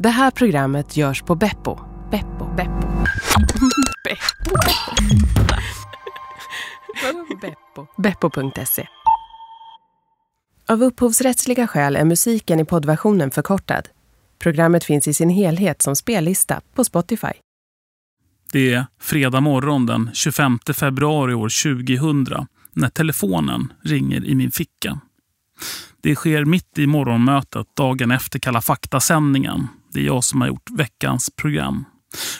Det här programmet görs på Beppo. Beppo. Beppo. Beppo. Beppo. Beppo.se. Av upphovsrättsliga skäl är musiken i poddversionen förkortad. Programmet finns i sin helhet som spellista på Spotify. Det är fredag morgon den 25 februari år 2000 när telefonen ringer i min ficka. Det sker mitt i morgonmötet dagen efter Kalla fakta-sändningen. Det är jag som har gjort veckans program.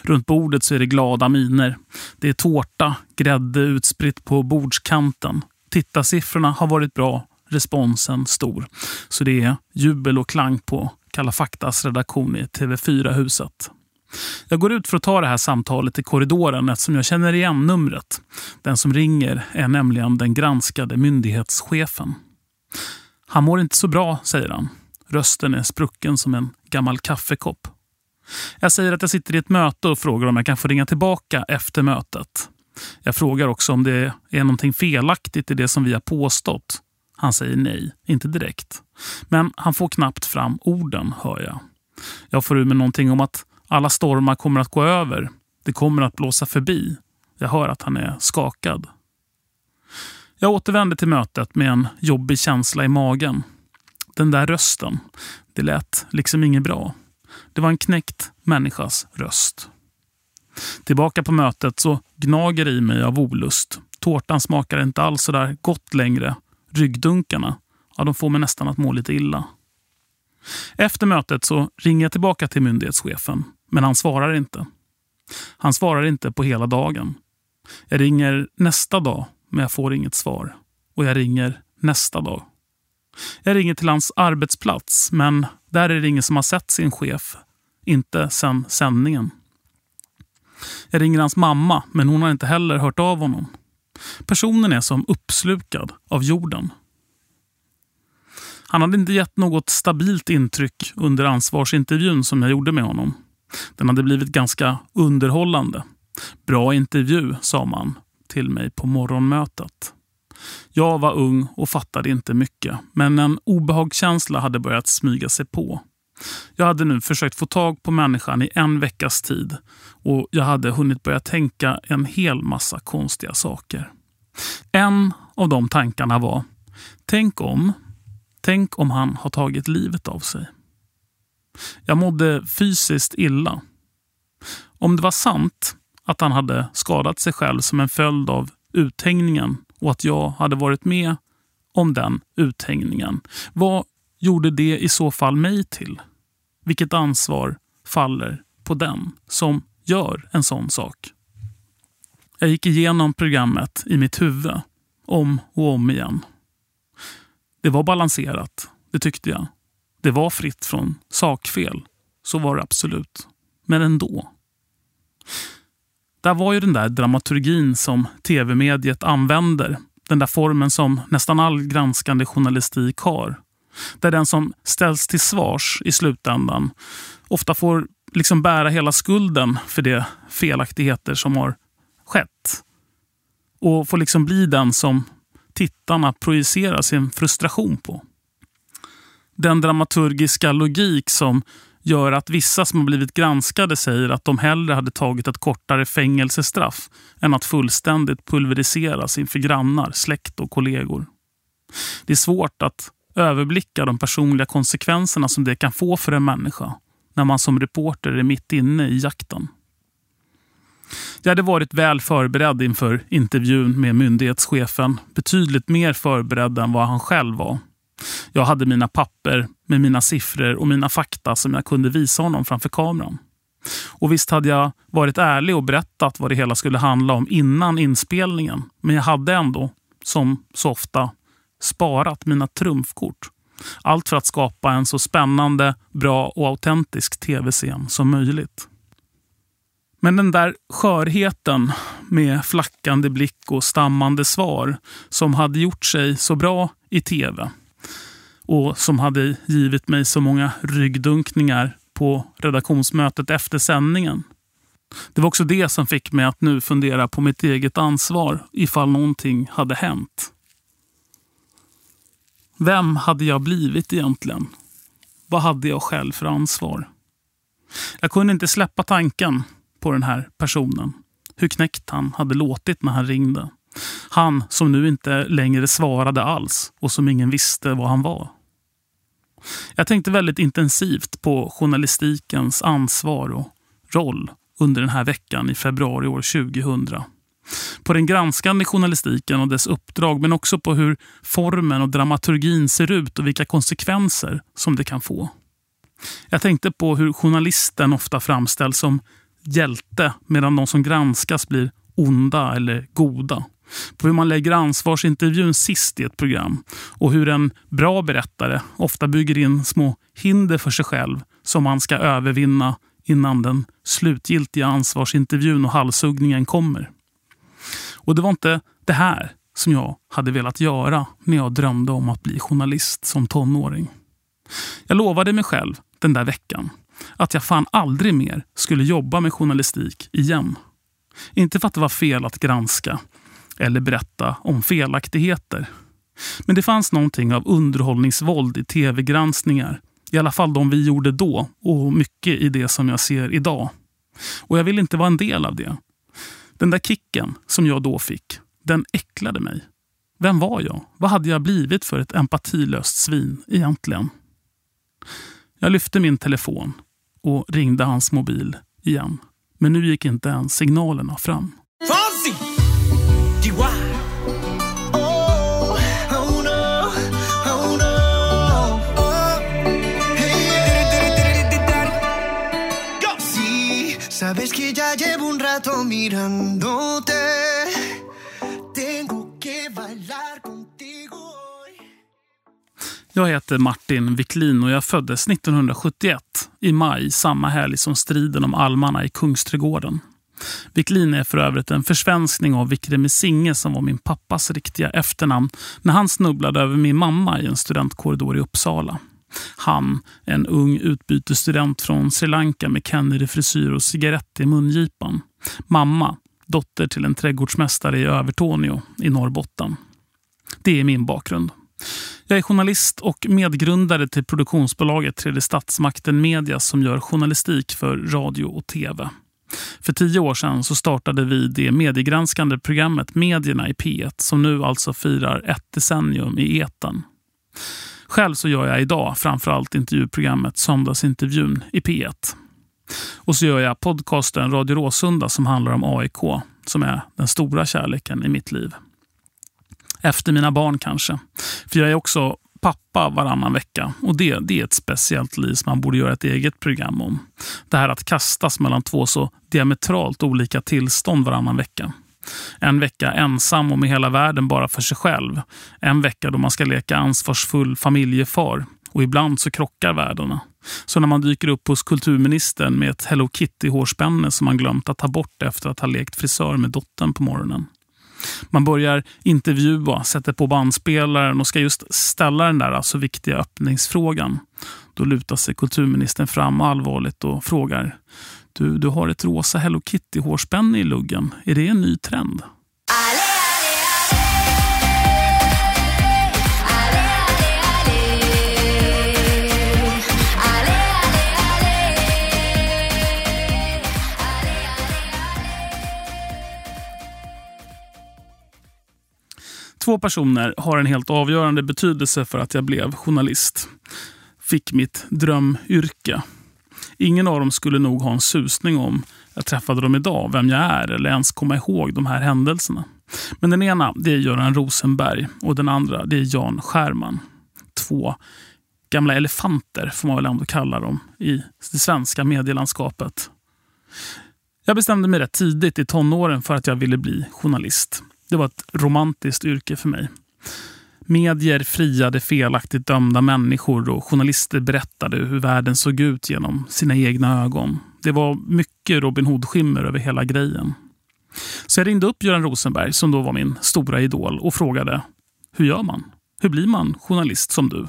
Runt bordet så är det glada miner. Det är tårta, grädde utspritt på bordskanten. Tittarsiffrorna har varit bra, responsen stor. Så det är jubel och klang på Kalla faktas redaktion i TV4-huset. Jag går ut för att ta det här samtalet i korridoren eftersom jag känner igen numret. Den som ringer är nämligen den granskade myndighetschefen. Han mår inte så bra, säger han. Rösten är sprucken som en gammal kaffekopp. Jag säger att jag sitter i ett möte och frågar om jag kan få ringa tillbaka efter mötet. Jag frågar också om det är någonting felaktigt i det som vi har påstått. Han säger nej, inte direkt. Men han får knappt fram orden, hör jag. Jag får ur mig någonting om att alla stormar kommer att gå över. Det kommer att blåsa förbi. Jag hör att han är skakad. Jag återvänder till mötet med en jobbig känsla i magen. Den där rösten, det lät liksom inget bra. Det var en knäckt människas röst. Tillbaka på mötet så gnager det i mig av olust. Tårtan smakar inte alls så där gott längre. Ryggdunkarna, ja, de får mig nästan att må lite illa. Efter mötet så ringer jag tillbaka till myndighetschefen, men han svarar inte. Han svarar inte på hela dagen. Jag ringer nästa dag men jag får inget svar. Och jag ringer nästa dag. Jag ringer till hans arbetsplats, men där är det ingen som har sett sin chef. Inte sen sändningen. Jag ringer hans mamma, men hon har inte heller hört av honom. Personen är som uppslukad av jorden. Han hade inte gett något stabilt intryck under ansvarsintervjun som jag gjorde med honom. Den hade blivit ganska underhållande. Bra intervju, sa man till mig på morgonmötet. Jag var ung och fattade inte mycket, men en obehagskänsla hade börjat smyga sig på. Jag hade nu försökt få tag på människan i en veckas tid och jag hade hunnit börja tänka en hel massa konstiga saker. En av de tankarna var, tänk om, tänk om han har tagit livet av sig. Jag mådde fysiskt illa. Om det var sant att han hade skadat sig själv som en följd av uthängningen och att jag hade varit med om den uthängningen. Vad gjorde det i så fall mig till? Vilket ansvar faller på den som gör en sån sak? Jag gick igenom programmet i mitt huvud om och om igen. Det var balanserat, det tyckte jag. Det var fritt från sakfel. Så var det absolut. Men ändå. Där var ju den där dramaturgin som tv-mediet använder. Den där formen som nästan all granskande journalistik har. Där den som ställs till svars i slutändan ofta får liksom bära hela skulden för de felaktigheter som har skett. Och får liksom bli den som tittarna projicerar sin frustration på. Den dramaturgiska logik som gör att vissa som har blivit granskade säger att de hellre hade tagit ett kortare fängelsestraff än att fullständigt pulveriseras inför grannar, släkt och kollegor. Det är svårt att överblicka de personliga konsekvenserna som det kan få för en människa när man som reporter är mitt inne i jakten. Jag hade varit väl förberedd inför intervjun med myndighetschefen. Betydligt mer förberedd än vad han själv var. Jag hade mina papper med mina siffror och mina fakta som jag kunde visa honom framför kameran. Och visst hade jag varit ärlig och berättat vad det hela skulle handla om innan inspelningen. Men jag hade ändå, som så ofta, sparat mina trumfkort. Allt för att skapa en så spännande, bra och autentisk tv-scen som möjligt. Men den där skörheten med flackande blick och stammande svar som hade gjort sig så bra i tv och som hade givit mig så många ryggdunkningar på redaktionsmötet efter sändningen. Det var också det som fick mig att nu fundera på mitt eget ansvar ifall någonting hade hänt. Vem hade jag blivit egentligen? Vad hade jag själv för ansvar? Jag kunde inte släppa tanken på den här personen. Hur knäckt han hade låtit när han ringde. Han som nu inte längre svarade alls och som ingen visste vad han var. Jag tänkte väldigt intensivt på journalistikens ansvar och roll under den här veckan i februari år 2000. På den granskande journalistiken och dess uppdrag men också på hur formen och dramaturgin ser ut och vilka konsekvenser som det kan få. Jag tänkte på hur journalisten ofta framställs som hjälte medan de som granskas blir onda eller goda. På hur man lägger ansvarsintervjun sist i ett program och hur en bra berättare ofta bygger in små hinder för sig själv som man ska övervinna innan den slutgiltiga ansvarsintervjun och halshuggningen kommer. Och det var inte det här som jag hade velat göra när jag drömde om att bli journalist som tonåring. Jag lovade mig själv den där veckan att jag fan aldrig mer skulle jobba med journalistik igen. Inte för att det var fel att granska eller berätta om felaktigheter. Men det fanns någonting av underhållningsvåld i tv-granskningar. I alla fall de vi gjorde då och mycket i det som jag ser idag. Och jag vill inte vara en del av det. Den där kicken som jag då fick, den äcklade mig. Vem var jag? Vad hade jag blivit för ett empatilöst svin egentligen? Jag lyfte min telefon och ringde hans mobil igen. Men nu gick inte ens signalerna fram. Sabes que ya llevo un rato mirándote Tengo que bailar contigo Jag heter Martin Wiklin och jag föddes 1971 i maj samma helg som striden om almarna i Kungsträdgården. Wiklin är för övrigt en försvenskning av Wikremi Singe som var min pappas riktiga efternamn när han snubblade över min mamma i en studentkorridor i Uppsala. Han, en ung utbytesstudent från Sri Lanka med Kennedy-frisyr och cigarett i mungipan. Mamma, dotter till en trädgårdsmästare i Övertorneå i Norrbotten. Det är min bakgrund. Jag är journalist och medgrundare till produktionsbolaget Tredje Statsmakten Media som gör journalistik för radio och tv. För tio år sedan så startade vi det mediegranskande programmet Medierna i P1 som nu alltså firar ett decennium i eten. Själv så gör jag idag framförallt intervjuprogrammet Söndagsintervjun i P1. Och så gör jag podcasten Radio Råsunda som handlar om AIK, som är den stora kärleken i mitt liv. Efter mina barn kanske. För jag är också pappa varannan vecka och det, det är ett speciellt liv som man borde göra ett eget program om. Det här att kastas mellan två så diametralt olika tillstånd varannan vecka. En vecka ensam och med hela världen bara för sig själv. En vecka då man ska leka ansvarsfull familjefar. Och ibland så krockar världarna. Så när man dyker upp hos kulturministern med ett Hello Kitty-hårspänne som man glömt att ta bort efter att ha lekt frisör med dottern på morgonen. Man börjar intervjua, sätter på bandspelaren och ska just ställa den där alltså viktiga öppningsfrågan. Då lutar sig kulturministern fram allvarligt och frågar du, du har ett rosa Hello Kitty-hårspänne i luggen. Är det en ny trend? Två personer har en helt avgörande betydelse för att jag blev journalist. Fick mitt drömyrke. Ingen av dem skulle nog ha en susning om jag träffade dem idag, vem jag är eller ens komma ihåg de här händelserna. Men den ena det är Göran Rosenberg och den andra det är Jan Skärman. Två gamla elefanter får man väl ändå kalla dem i det svenska medielandskapet. Jag bestämde mig rätt tidigt i tonåren för att jag ville bli journalist. Det var ett romantiskt yrke för mig. Medier friade felaktigt dömda människor och journalister berättade hur världen såg ut genom sina egna ögon. Det var mycket Robin Hood-skimmer över hela grejen. Så jag ringde upp Göran Rosenberg, som då var min stora idol, och frågade hur gör man? Hur blir man journalist som du?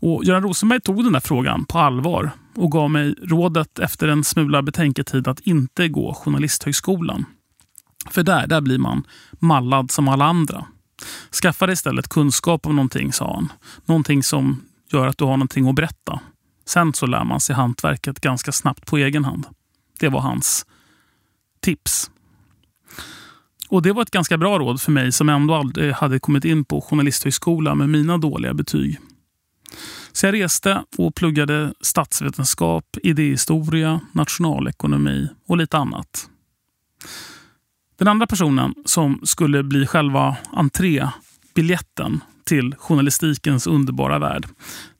Och Göran Rosenberg tog den där frågan på allvar och gav mig rådet efter en smula betänketid att inte gå Journalisthögskolan. För där, där blir man mallad som alla andra. Skaffa dig istället kunskap om någonting, sa han. Någonting som gör att du har någonting att berätta. Sen så lär man sig hantverket ganska snabbt på egen hand. Det var hans tips. Och Det var ett ganska bra råd för mig som ändå aldrig hade kommit in på journalisthögskola med mina dåliga betyg. Så jag reste och pluggade statsvetenskap, idéhistoria, nationalekonomi och lite annat. Den andra personen som skulle bli själva entrébiljetten till journalistikens underbara värld.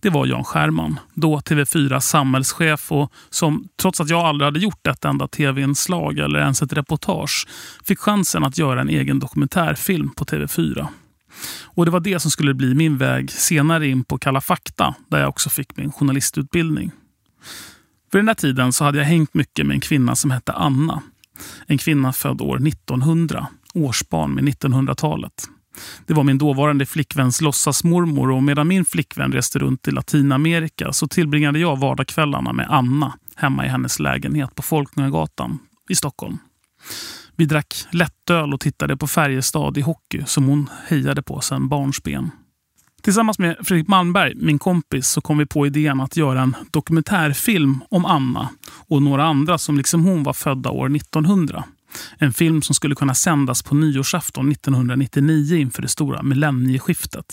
Det var Jan Scherman, då TV4 samhällschef och som trots att jag aldrig hade gjort ett enda tv-inslag eller ens ett reportage fick chansen att göra en egen dokumentärfilm på TV4. Och Det var det som skulle bli min väg senare in på Kalla fakta där jag också fick min journalistutbildning. Vid den där tiden så hade jag hängt mycket med en kvinna som hette Anna. En kvinna född år 1900, årsbarn med 1900-talet. Det var min dåvarande flickväns låtsasmormor och medan min flickvän reste runt i Latinamerika så tillbringade jag vardagskvällarna med Anna hemma i hennes lägenhet på Folkungagatan i Stockholm. Vi drack lättöl och tittade på Färjestad i hockey som hon hejade på sedan barnsben. Tillsammans med Fredrik Malmberg, min kompis, så kom vi på idén att göra en dokumentärfilm om Anna och några andra som liksom hon var födda år 1900. En film som skulle kunna sändas på nyårsafton 1999 inför det stora millennieskiftet.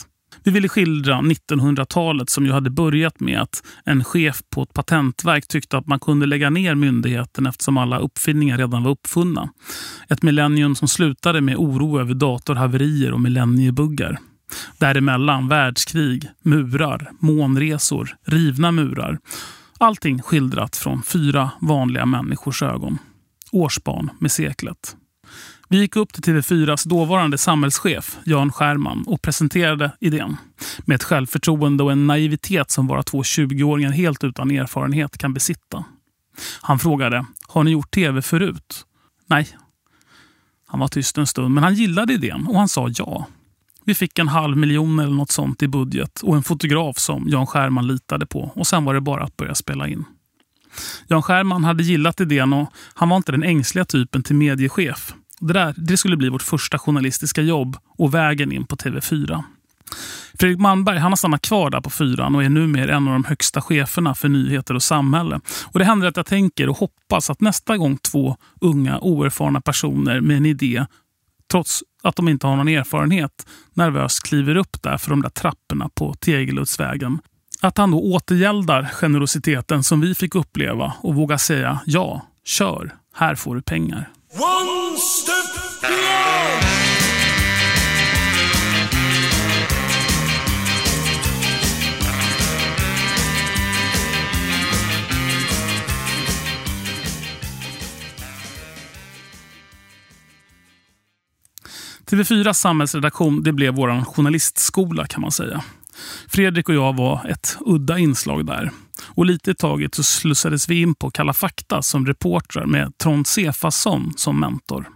Vi ville skildra 1900-talet som ju hade börjat med att en chef på ett patentverk tyckte att man kunde lägga ner myndigheten eftersom alla uppfinningar redan var uppfunna. Ett millennium som slutade med oro över datorhaverier och millenniebuggar. Däremellan världskrig, murar, månresor, rivna murar. Allting skildrat från fyra vanliga människors ögon årsbarn med seklet. Vi gick upp till TV4s dåvarande samhällschef Jan Skärman och presenterade idén. Med ett självförtroende och en naivitet som bara två 20-åringar helt utan erfarenhet kan besitta. Han frågade, har ni gjort tv förut? Nej. Han var tyst en stund, men han gillade idén och han sa ja. Vi fick en halv miljon eller något sånt i budget och en fotograf som Jan Skärman litade på. Och sen var det bara att börja spela in. Jan Scherman hade gillat idén och han var inte den ängsliga typen till mediechef. Det, där, det skulle bli vårt första journalistiska jobb och vägen in på TV4. Fredrik Malmberg han har stannat kvar där på fyran och är numera en av de högsta cheferna för nyheter och samhälle. Och Det händer att jag tänker och hoppas att nästa gång två unga oerfarna personer med en idé, trots att de inte har någon erfarenhet, nervöst kliver upp där för de där trapporna på Tegeludsvägen att han då återgäldar generositeten som vi fick uppleva och vågar säga ja, kör, här får du pengar. One step beyond. TV4 samhällsredaktion det blev vår journalistskola kan man säga. Fredrik och jag var ett udda inslag där. Och lite i taget så slussades vi in på Kalla fakta som reportrar med Trond Sefasson som mentor.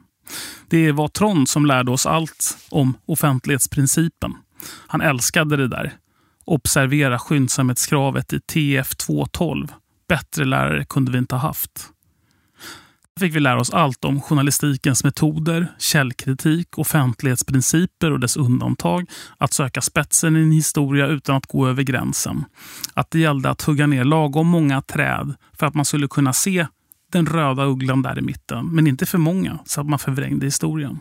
Det var Trond som lärde oss allt om offentlighetsprincipen. Han älskade det där. Observera skyndsamhetskravet i TF 212. Bättre lärare kunde vi inte ha haft fick vi lära oss allt om journalistikens metoder, källkritik, offentlighetsprinciper och dess undantag, att söka spetsen i en historia utan att gå över gränsen. Att det gällde att hugga ner lagom många träd för att man skulle kunna se den röda ugglan där i mitten, men inte för många så att man förvrängde historien.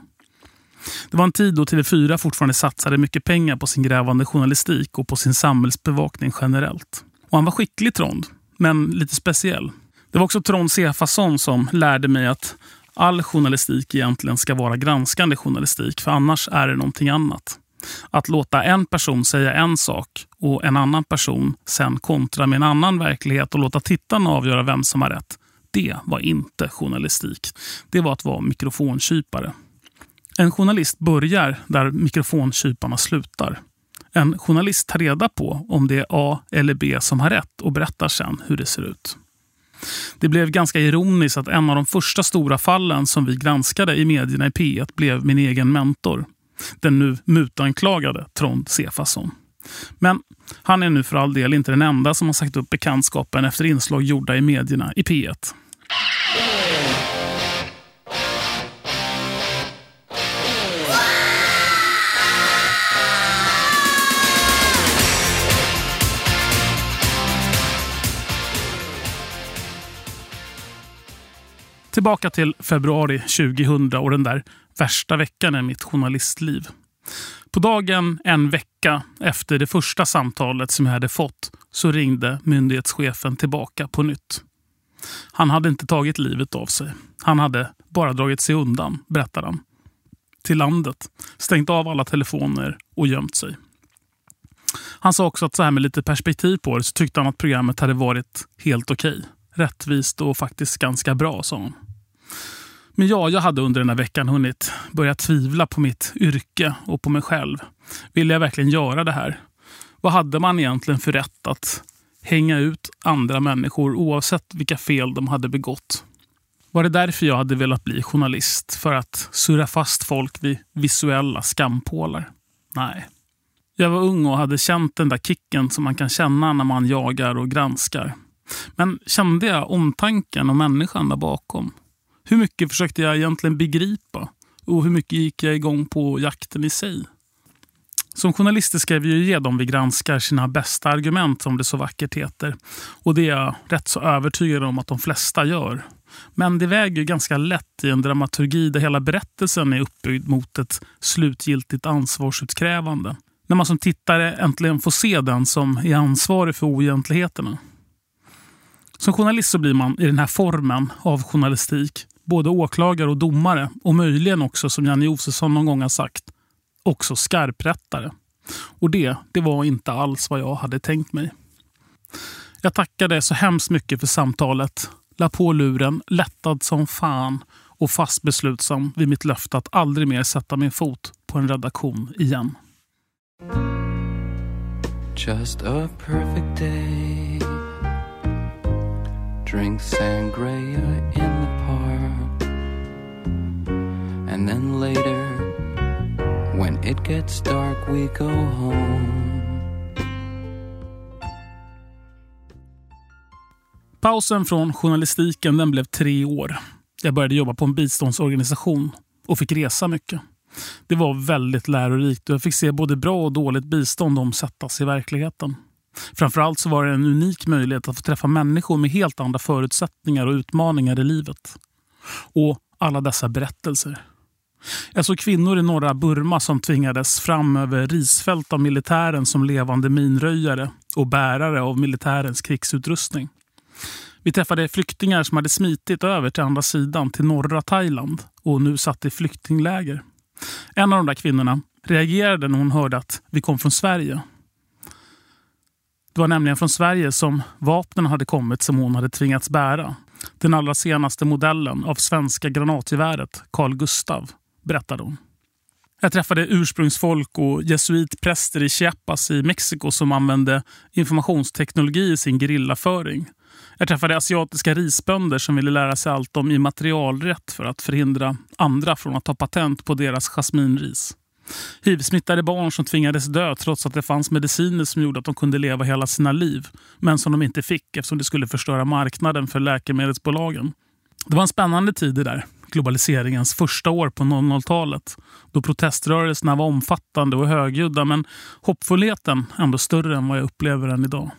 Det var en tid då TV4 fortfarande satsade mycket pengar på sin grävande journalistik och på sin samhällsbevakning generellt. Och han var skicklig Trond, men lite speciell. Det var också Trond Sefason som lärde mig att all journalistik egentligen ska vara granskande journalistik, för annars är det någonting annat. Att låta en person säga en sak och en annan person sen kontra med en annan verklighet och låta tittarna avgöra vem som har rätt. Det var inte journalistik. Det var att vara mikrofonkypare. En journalist börjar där mikrofonkyparna slutar. En journalist tar reda på om det är A eller B som har rätt och berättar sen hur det ser ut. Det blev ganska ironiskt att en av de första stora fallen som vi granskade i medierna i P1 blev min egen mentor. Den nu mutanklagade Trond Sefasson. Men han är nu för all del inte den enda som har sagt upp bekantskapen efter inslag gjorda i medierna i P1. Tillbaka till februari 2000 och den där värsta veckan i mitt journalistliv. På dagen en vecka efter det första samtalet som jag hade fått så ringde myndighetschefen tillbaka på nytt. Han hade inte tagit livet av sig. Han hade bara dragit sig undan, berättar han. Till landet, stängt av alla telefoner och gömt sig. Han sa också att så här med lite perspektiv på det så tyckte han att programmet hade varit helt okej. Okay. Rättvist och faktiskt ganska bra, sa han. Men ja, jag hade under den här veckan hunnit börja tvivla på mitt yrke och på mig själv. Ville jag verkligen göra det här? Vad hade man egentligen för rätt att hänga ut andra människor oavsett vilka fel de hade begått? Var det därför jag hade velat bli journalist? För att surra fast folk vid visuella skampålar? Nej. Jag var ung och hade känt den där kicken som man kan känna när man jagar och granskar. Men kände jag omtanken och människan där bakom? Hur mycket försökte jag egentligen begripa? Och hur mycket gick jag igång på jakten i sig? Som journalister ska vi ju ge dem vi granskar sina bästa argument som det så vackert heter. Och det är jag rätt så övertygad om att de flesta gör. Men det väger ganska lätt i en dramaturgi där hela berättelsen är uppbyggd mot ett slutgiltigt ansvarsutkrävande. När man som tittare äntligen får se den som är ansvarig för oegentligheterna. Som journalist så blir man i den här formen av journalistik både åklagare och domare och möjligen också, som Janne Josefsson någon gång har sagt, också skarprättare. Och det, det var inte alls vad jag hade tänkt mig. Jag tackade så hemskt mycket för samtalet, la på luren, lättad som fan och fast beslutsam vid mitt löfte att aldrig mer sätta min fot på en redaktion igen. Just a perfect day Drink sangria in the park And then later When it gets dark we go home Pausen från journalistiken den blev tre år. Jag började jobba på en biståndsorganisation och fick resa mycket. Det var väldigt lärorikt och jag fick se både bra och dåligt bistånd omsättas i verkligheten. Framförallt så var det en unik möjlighet att få träffa människor med helt andra förutsättningar och utmaningar i livet. Och alla dessa berättelser. Jag såg kvinnor i norra Burma som tvingades fram över risfält av militären som levande minröjare och bärare av militärens krigsutrustning. Vi träffade flyktingar som hade smitit över till andra sidan, till norra Thailand och nu satt i flyktingläger. En av de där kvinnorna reagerade när hon hörde att vi kom från Sverige. Det var nämligen från Sverige som vapnen hade kommit som hon hade tvingats bära. Den allra senaste modellen av svenska granatgeväret Carl Gustav, berättade hon. Jag träffade ursprungsfolk och jesuitpräster i Chiapas i Mexiko som använde informationsteknologi i sin gerillaföring. Jag träffade asiatiska risbönder som ville lära sig allt om immaterialrätt för att förhindra andra från att ta patent på deras jasminris. Hiv-smittade barn som tvingades dö trots att det fanns mediciner som gjorde att de kunde leva hela sina liv. Men som de inte fick eftersom det skulle förstöra marknaden för läkemedelsbolagen. Det var en spännande tid det där. Globaliseringens första år på 00-talet. Då proteströrelserna var omfattande och högljudda men hoppfullheten ändå större än vad jag upplever än idag.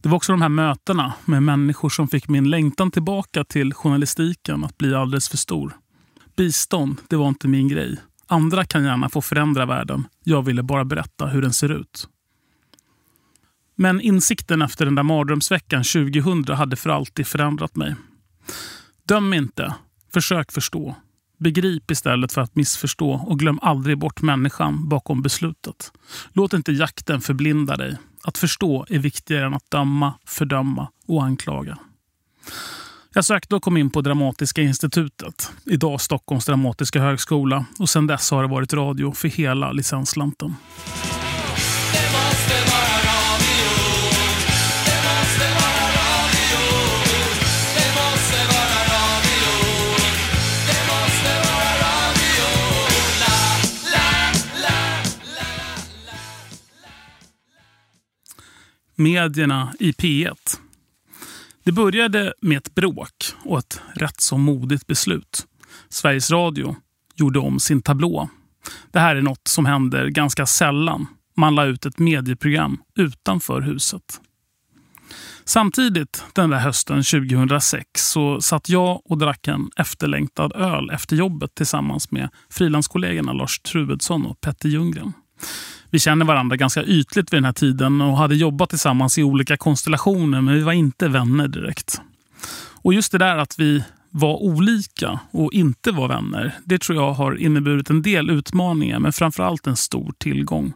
Det var också de här mötena med människor som fick min längtan tillbaka till journalistiken att bli alldeles för stor. Bistånd, det var inte min grej. Andra kan gärna få förändra världen. Jag ville bara berätta hur den ser ut. Men insikten efter den där mardrömsveckan 2000 hade för alltid förändrat mig. Döm inte. Försök förstå. Begrip istället för att missförstå och glöm aldrig bort människan bakom beslutet. Låt inte jakten förblinda dig. Att förstå är viktigare än att döma, fördöma och anklaga. Jag sökte och kom in på Dramatiska institutet, idag Stockholms dramatiska högskola och sedan dess har det varit radio för hela licensslanten. Medierna i P1 det började med ett bråk och ett rätt så modigt beslut. Sveriges Radio gjorde om sin tablå. Det här är något som händer ganska sällan. Man la ut ett medieprogram utanför huset. Samtidigt den där hösten 2006 så satt jag och drack en efterlängtad öl efter jobbet tillsammans med frilanskollegorna Lars Truedsson och Petter Ljunggren. Vi känner varandra ganska ytligt vid den här tiden och hade jobbat tillsammans i olika konstellationer men vi var inte vänner direkt. Och just det där att vi var olika och inte var vänner, det tror jag har inneburit en del utmaningar men framförallt en stor tillgång.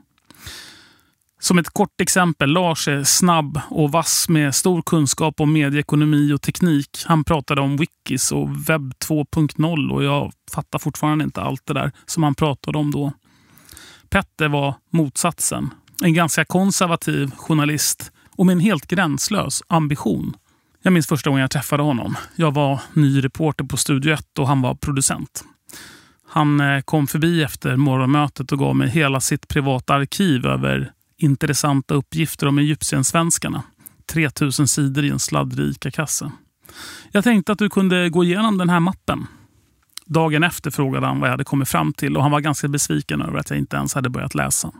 Som ett kort exempel, Lars är snabb och vass med stor kunskap om medieekonomi och teknik. Han pratade om wikis och webb 2.0 och jag fattar fortfarande inte allt det där som han pratade om då. Petter var motsatsen. En ganska konservativ journalist och med en helt gränslös ambition. Jag minns första gången jag träffade honom. Jag var ny reporter på Studio 1 och han var producent. Han eh, kom förbi efter morgonmötet och gav mig hela sitt privata arkiv över intressanta uppgifter om egyptiensvenskarna. 3000 sidor i en sladdrig kasse. Jag tänkte att du kunde gå igenom den här mappen. Dagen efter frågade han vad jag hade kommit fram till och han var ganska besviken över att jag inte ens hade börjat läsa.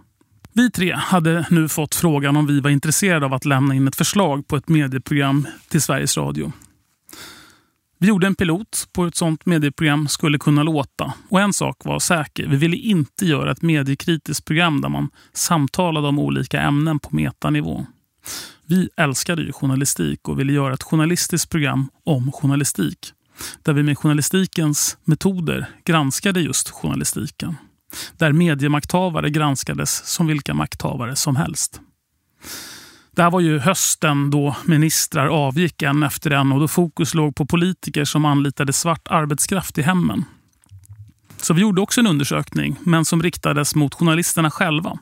Vi tre hade nu fått frågan om vi var intresserade av att lämna in ett förslag på ett medieprogram till Sveriges Radio. Vi gjorde en pilot på hur ett sånt medieprogram skulle kunna låta. Och en sak var säker, vi ville inte göra ett mediekritiskt program där man samtalade om olika ämnen på metanivå. Vi älskade ju journalistik och ville göra ett journalistiskt program om journalistik. Där vi med journalistikens metoder granskade just journalistiken. Där mediemakthavare granskades som vilka makthavare som helst. Det här var ju hösten då ministrar avgick en efter en och då fokus låg på politiker som anlitade svart arbetskraft i hemmen. Så vi gjorde också en undersökning, men som riktades mot journalisterna själva.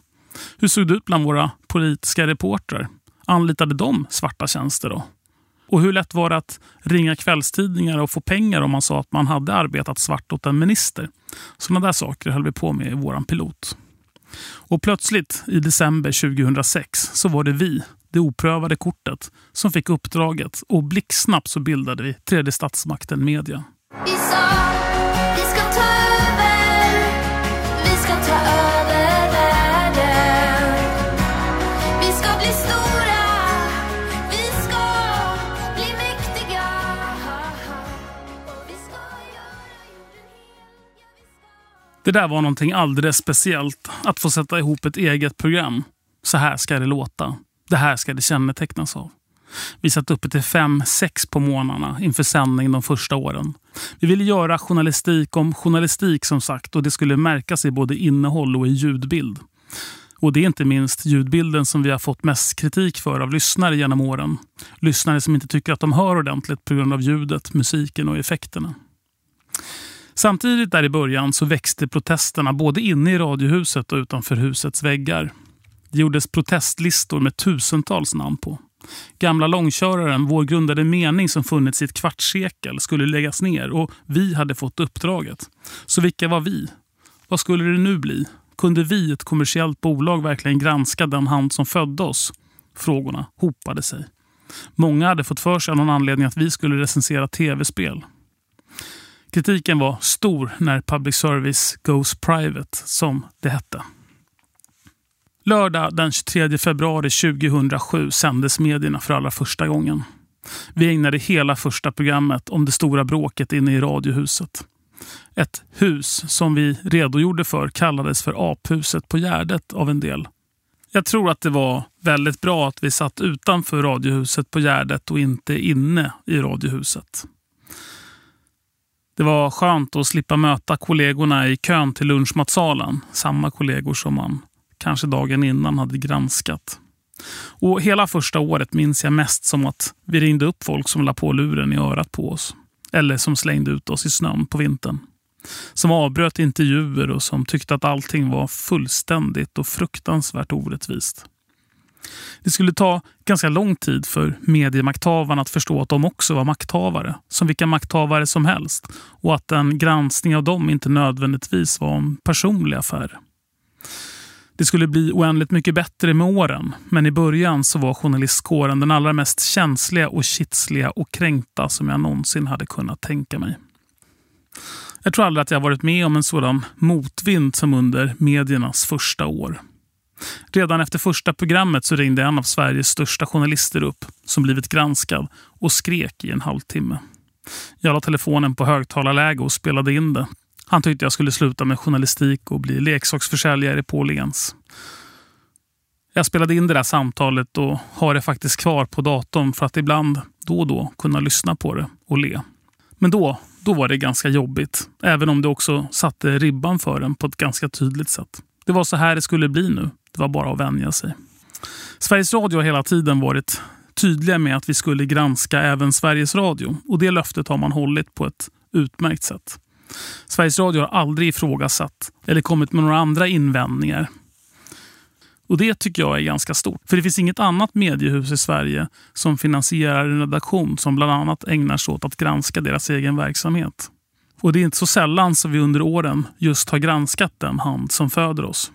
Hur såg det ut bland våra politiska reportrar? Anlitade de svarta tjänster då? Och hur lätt var det att ringa kvällstidningar och få pengar om man sa att man hade arbetat svart åt en minister? Sådana där saker höll vi på med i vår pilot. Och plötsligt i december 2006 så var det vi, det oprövade kortet, som fick uppdraget och blixtsnabbt så bildade vi tredje statsmakten media. Det där var någonting alldeles speciellt, att få sätta ihop ett eget program. Så här ska det låta. Det här ska det kännetecknas av. Vi satt uppe till fem, sex på morgnarna inför sändning de första åren. Vi ville göra journalistik om journalistik som sagt och det skulle märkas i både innehåll och i ljudbild. Och det är inte minst ljudbilden som vi har fått mest kritik för av lyssnare genom åren. Lyssnare som inte tycker att de hör ordentligt på grund av ljudet, musiken och effekterna. Samtidigt där i början så växte protesterna både inne i radiohuset och utanför husets väggar. Det gjordes protestlistor med tusentals namn på. Gamla långköraren, vår grundade mening som funnits i ett kvartssekel, skulle läggas ner och vi hade fått uppdraget. Så vilka var vi? Vad skulle det nu bli? Kunde vi, ett kommersiellt bolag, verkligen granska den hand som födde oss? Frågorna hopade sig. Många hade fått för sig av någon anledning att vi skulle recensera tv-spel. Kritiken var stor när public service goes private, som det hette. Lördag den 23 februari 2007 sändes medierna för allra första gången. Vi ägnade hela första programmet om det stora bråket inne i Radiohuset. Ett hus som vi redogjorde för kallades för aphuset på Gärdet av en del. Jag tror att det var väldigt bra att vi satt utanför Radiohuset på Gärdet och inte inne i Radiohuset. Det var skönt att slippa möta kollegorna i kön till lunchmatsalen. Samma kollegor som man kanske dagen innan hade granskat. Och Hela första året minns jag mest som att vi ringde upp folk som la på luren i örat på oss. Eller som slängde ut oss i snön på vintern. Som avbröt intervjuer och som tyckte att allting var fullständigt och fruktansvärt orättvist. Det skulle ta ganska lång tid för mediemakthavarna att förstå att de också var makthavare, som vilka makthavare som helst och att en granskning av dem inte nödvändigtvis var en personlig affär. Det skulle bli oändligt mycket bättre med åren, men i början så var journalistkåren den allra mest känsliga och kitsliga och kränkta som jag någonsin hade kunnat tänka mig. Jag tror aldrig att jag varit med om en sådan motvind som under mediernas första år. Redan efter första programmet så ringde en av Sveriges största journalister upp som blivit granskad och skrek i en halvtimme. Jag la telefonen på högtalarläge och spelade in det. Han tyckte jag skulle sluta med journalistik och bli leksaksförsäljare på Åhléns. Jag spelade in det där samtalet och har det faktiskt kvar på datorn för att ibland, då och då, kunna lyssna på det och le. Men då, då var det ganska jobbigt. Även om det också satte ribban för en på ett ganska tydligt sätt. Det var så här det skulle bli nu. Det var bara att vänja sig. Sveriges Radio har hela tiden varit tydliga med att vi skulle granska även Sveriges Radio. Och det löftet har man hållit på ett utmärkt sätt. Sveriges Radio har aldrig ifrågasatt eller kommit med några andra invändningar. Och Det tycker jag är ganska stort. För det finns inget annat mediehus i Sverige som finansierar en redaktion som bland annat ägnar sig åt att granska deras egen verksamhet. Och det är inte så sällan som vi under åren just har granskat den hand som föder oss.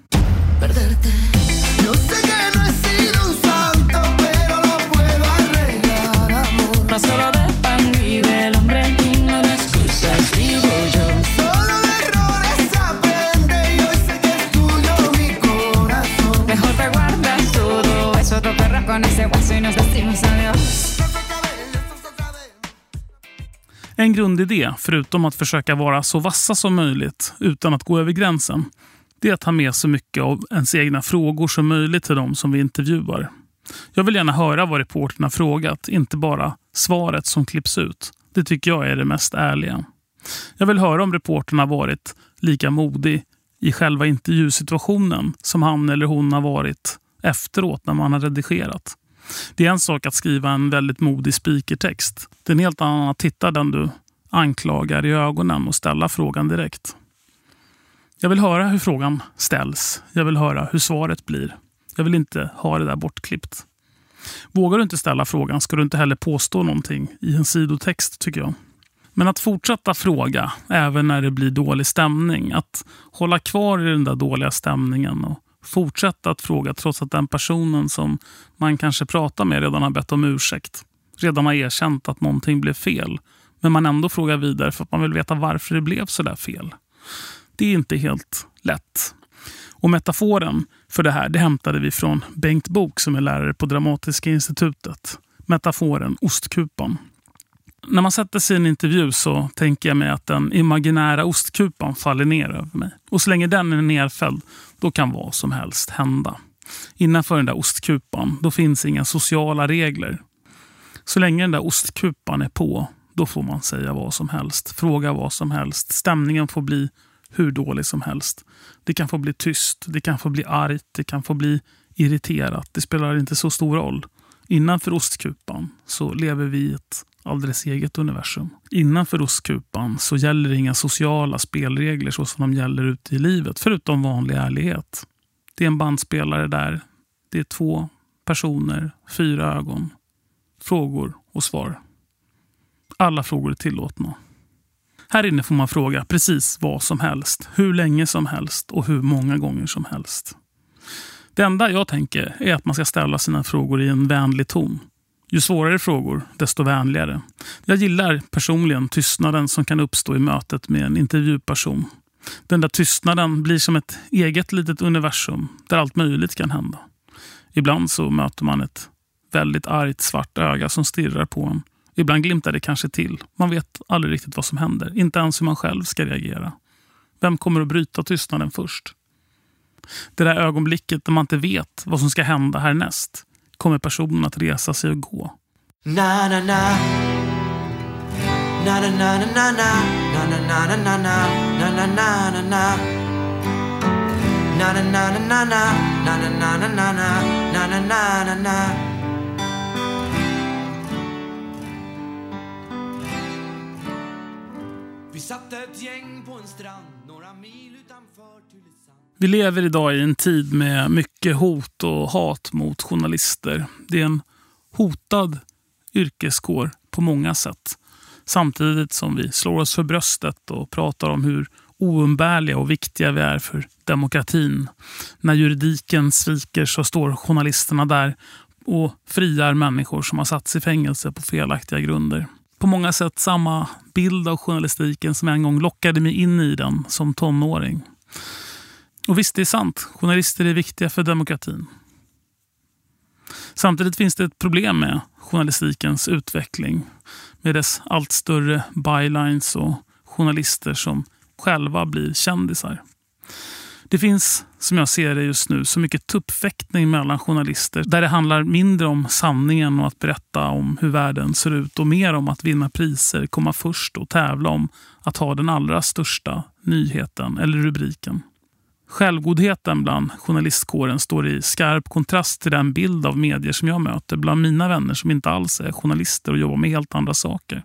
En grundidé, förutom att försöka vara så vassa som möjligt utan att gå över gränsen, det är att ha med så mycket av ens egna frågor som möjligt till dem som vi intervjuar. Jag vill gärna höra vad reporterna frågat, inte bara svaret som klipps ut. Det tycker jag är det mest ärliga. Jag vill höra om reporterna varit lika modig i själva intervjusituationen som han eller hon har varit efteråt när man har redigerat. Det är en sak att skriva en väldigt modig speakertext. Det är en helt annan att titta den du anklagar i ögonen och ställa frågan direkt. Jag vill höra hur frågan ställs. Jag vill höra hur svaret blir. Jag vill inte ha det där bortklippt. Vågar du inte ställa frågan ska du inte heller påstå någonting i en sidotext tycker jag. Men att fortsätta fråga även när det blir dålig stämning, att hålla kvar i den där dåliga stämningen och fortsätta att fråga trots att den personen som man kanske pratar med redan har bett om ursäkt. Redan har erkänt att någonting blev fel. Men man ändå frågar vidare för att man vill veta varför det blev så där fel. Det är inte helt lätt. Och metaforen för det här det hämtade vi från Bengt Bok som är lärare på Dramatiska institutet. Metaforen ostkupan. När man sätter sig i en intervju så tänker jag mig att den imaginära ostkupan faller ner över mig. Och så länge den är nerfälld då kan vad som helst hända. Innanför den där ostkupan, då finns inga sociala regler. Så länge den där ostkupan är på, då får man säga vad som helst, fråga vad som helst. Stämningen får bli hur dålig som helst. Det kan få bli tyst, det kan få bli argt, det kan få bli irriterat. Det spelar inte så stor roll. Innanför ostkupan så lever vi i ett alldeles eget universum. Innanför ostkupan så gäller inga sociala spelregler så som de gäller ute i livet, förutom vanlig ärlighet. Det är en bandspelare där. Det är två personer, fyra ögon, frågor och svar. Alla frågor är tillåtna. Här inne får man fråga precis vad som helst, hur länge som helst och hur många gånger som helst. Det enda jag tänker är att man ska ställa sina frågor i en vänlig ton. Ju svårare frågor, desto vänligare. Jag gillar personligen tystnaden som kan uppstå i mötet med en intervjuperson. Den där tystnaden blir som ett eget litet universum där allt möjligt kan hända. Ibland så möter man ett väldigt argt svart öga som stirrar på en. Ibland glimtar det kanske till. Man vet aldrig riktigt vad som händer. Inte ens hur man själv ska reagera. Vem kommer att bryta tystnaden först? Det där ögonblicket när man inte vet vad som ska hända härnäst kommer personen att resa sig och gå. Na, na, na. Na, na, na, na, na, na, na, na, na, na, na, na, na, na. Na na na na na na na na na na na na na na na Vi satt ett gäng på en strand några mil utanför Tylösand vi lever idag i en tid med mycket hot och hat mot journalister. Det är en hotad yrkeskår på många sätt. Samtidigt som vi slår oss för bröstet och pratar om hur oumbärliga och viktiga vi är för demokratin. När juridiken sviker så står journalisterna där och friar människor som har satts i fängelse på felaktiga grunder. På många sätt samma bild av journalistiken som en gång lockade mig in i den som tonåring. Och visst, det är sant. Journalister är viktiga för demokratin. Samtidigt finns det ett problem med journalistikens utveckling med dess allt större bylines och journalister som själva blir kändisar. Det finns, som jag ser det just nu, så mycket tuppfäktning mellan journalister där det handlar mindre om sanningen och att berätta om hur världen ser ut och mer om att vinna priser, komma först och tävla om att ha den allra största nyheten eller rubriken. Självgodheten bland journalistkåren står i skarp kontrast till den bild av medier som jag möter bland mina vänner som inte alls är journalister och jobbar med helt andra saker.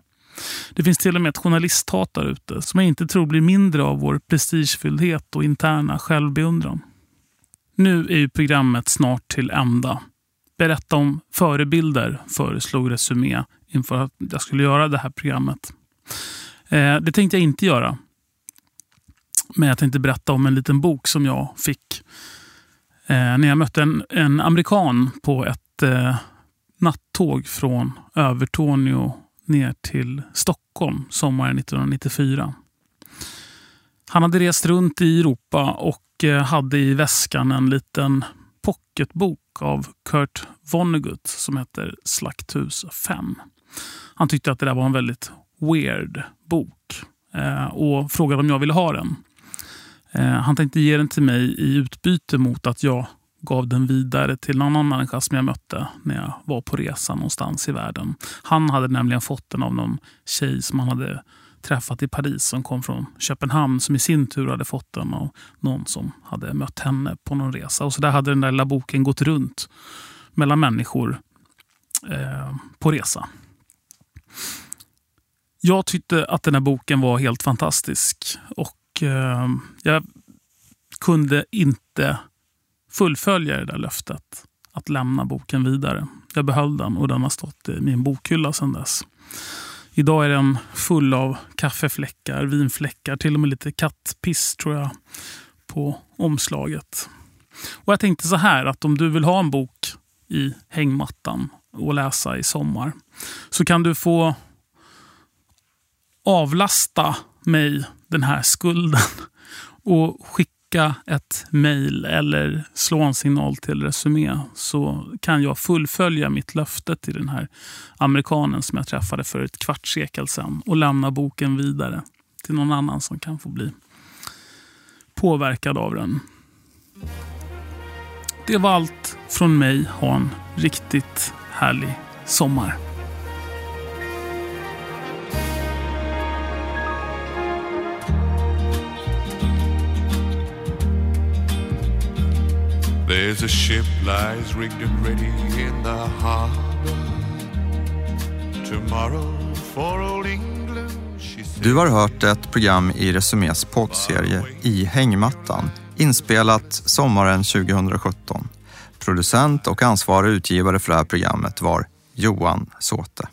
Det finns till och med ett journalisthat där ute som jag inte tror blir mindre av vår prestigefylldhet och interna självbeundran. Nu är ju programmet snart till ända. Berätta om förebilder, föreslog Resumé inför att jag skulle göra det här programmet. Eh, det tänkte jag inte göra. Men jag tänkte berätta om en liten bok som jag fick eh, när jag mötte en, en amerikan på ett eh, nattåg från Övertorneå ner till Stockholm sommaren 1994. Han hade rest runt i Europa och eh, hade i väskan en liten pocketbok av Kurt Vonnegut som heter Slakthus 5. Han tyckte att det där var en väldigt weird bok eh, och frågade om jag ville ha den. Eh, han tänkte ge den till mig i utbyte mot att jag gav den vidare till en annan människa som jag mötte när jag var på resa någonstans i världen. Han hade nämligen fått den av någon tjej som han hade träffat i Paris som kom från Köpenhamn som i sin tur hade fått den av någon som hade mött henne på någon resa. Och så där hade den där lilla boken gått runt mellan människor eh, på resa. Jag tyckte att den här boken var helt fantastisk och eh, jag kunde inte fullfölja det där löftet att lämna boken vidare. Jag behöll den och den har stått i min bokhylla sedan dess. Idag är den full av kaffefläckar, vinfläckar, till och med lite kattpiss tror jag på omslaget. Och Jag tänkte så här att om du vill ha en bok i hängmattan och läsa i sommar så kan du få avlasta mig den här skulden och skicka ett mejl eller slå en signal till Resumé så kan jag fullfölja mitt löfte till den här amerikanen som jag träffade för ett kvartssekel sedan och lämna boken vidare till någon annan som kan få bli påverkad av den. Det var allt från mig. Ha en riktigt härlig sommar. There's a ship lies rigged and ready in the harbor Tomorrow for old England Du har hört ett program i Resumés poddserie I hängmattan inspelat sommaren 2017. Producent och ansvarig utgivare för det här programmet var Johan Såte.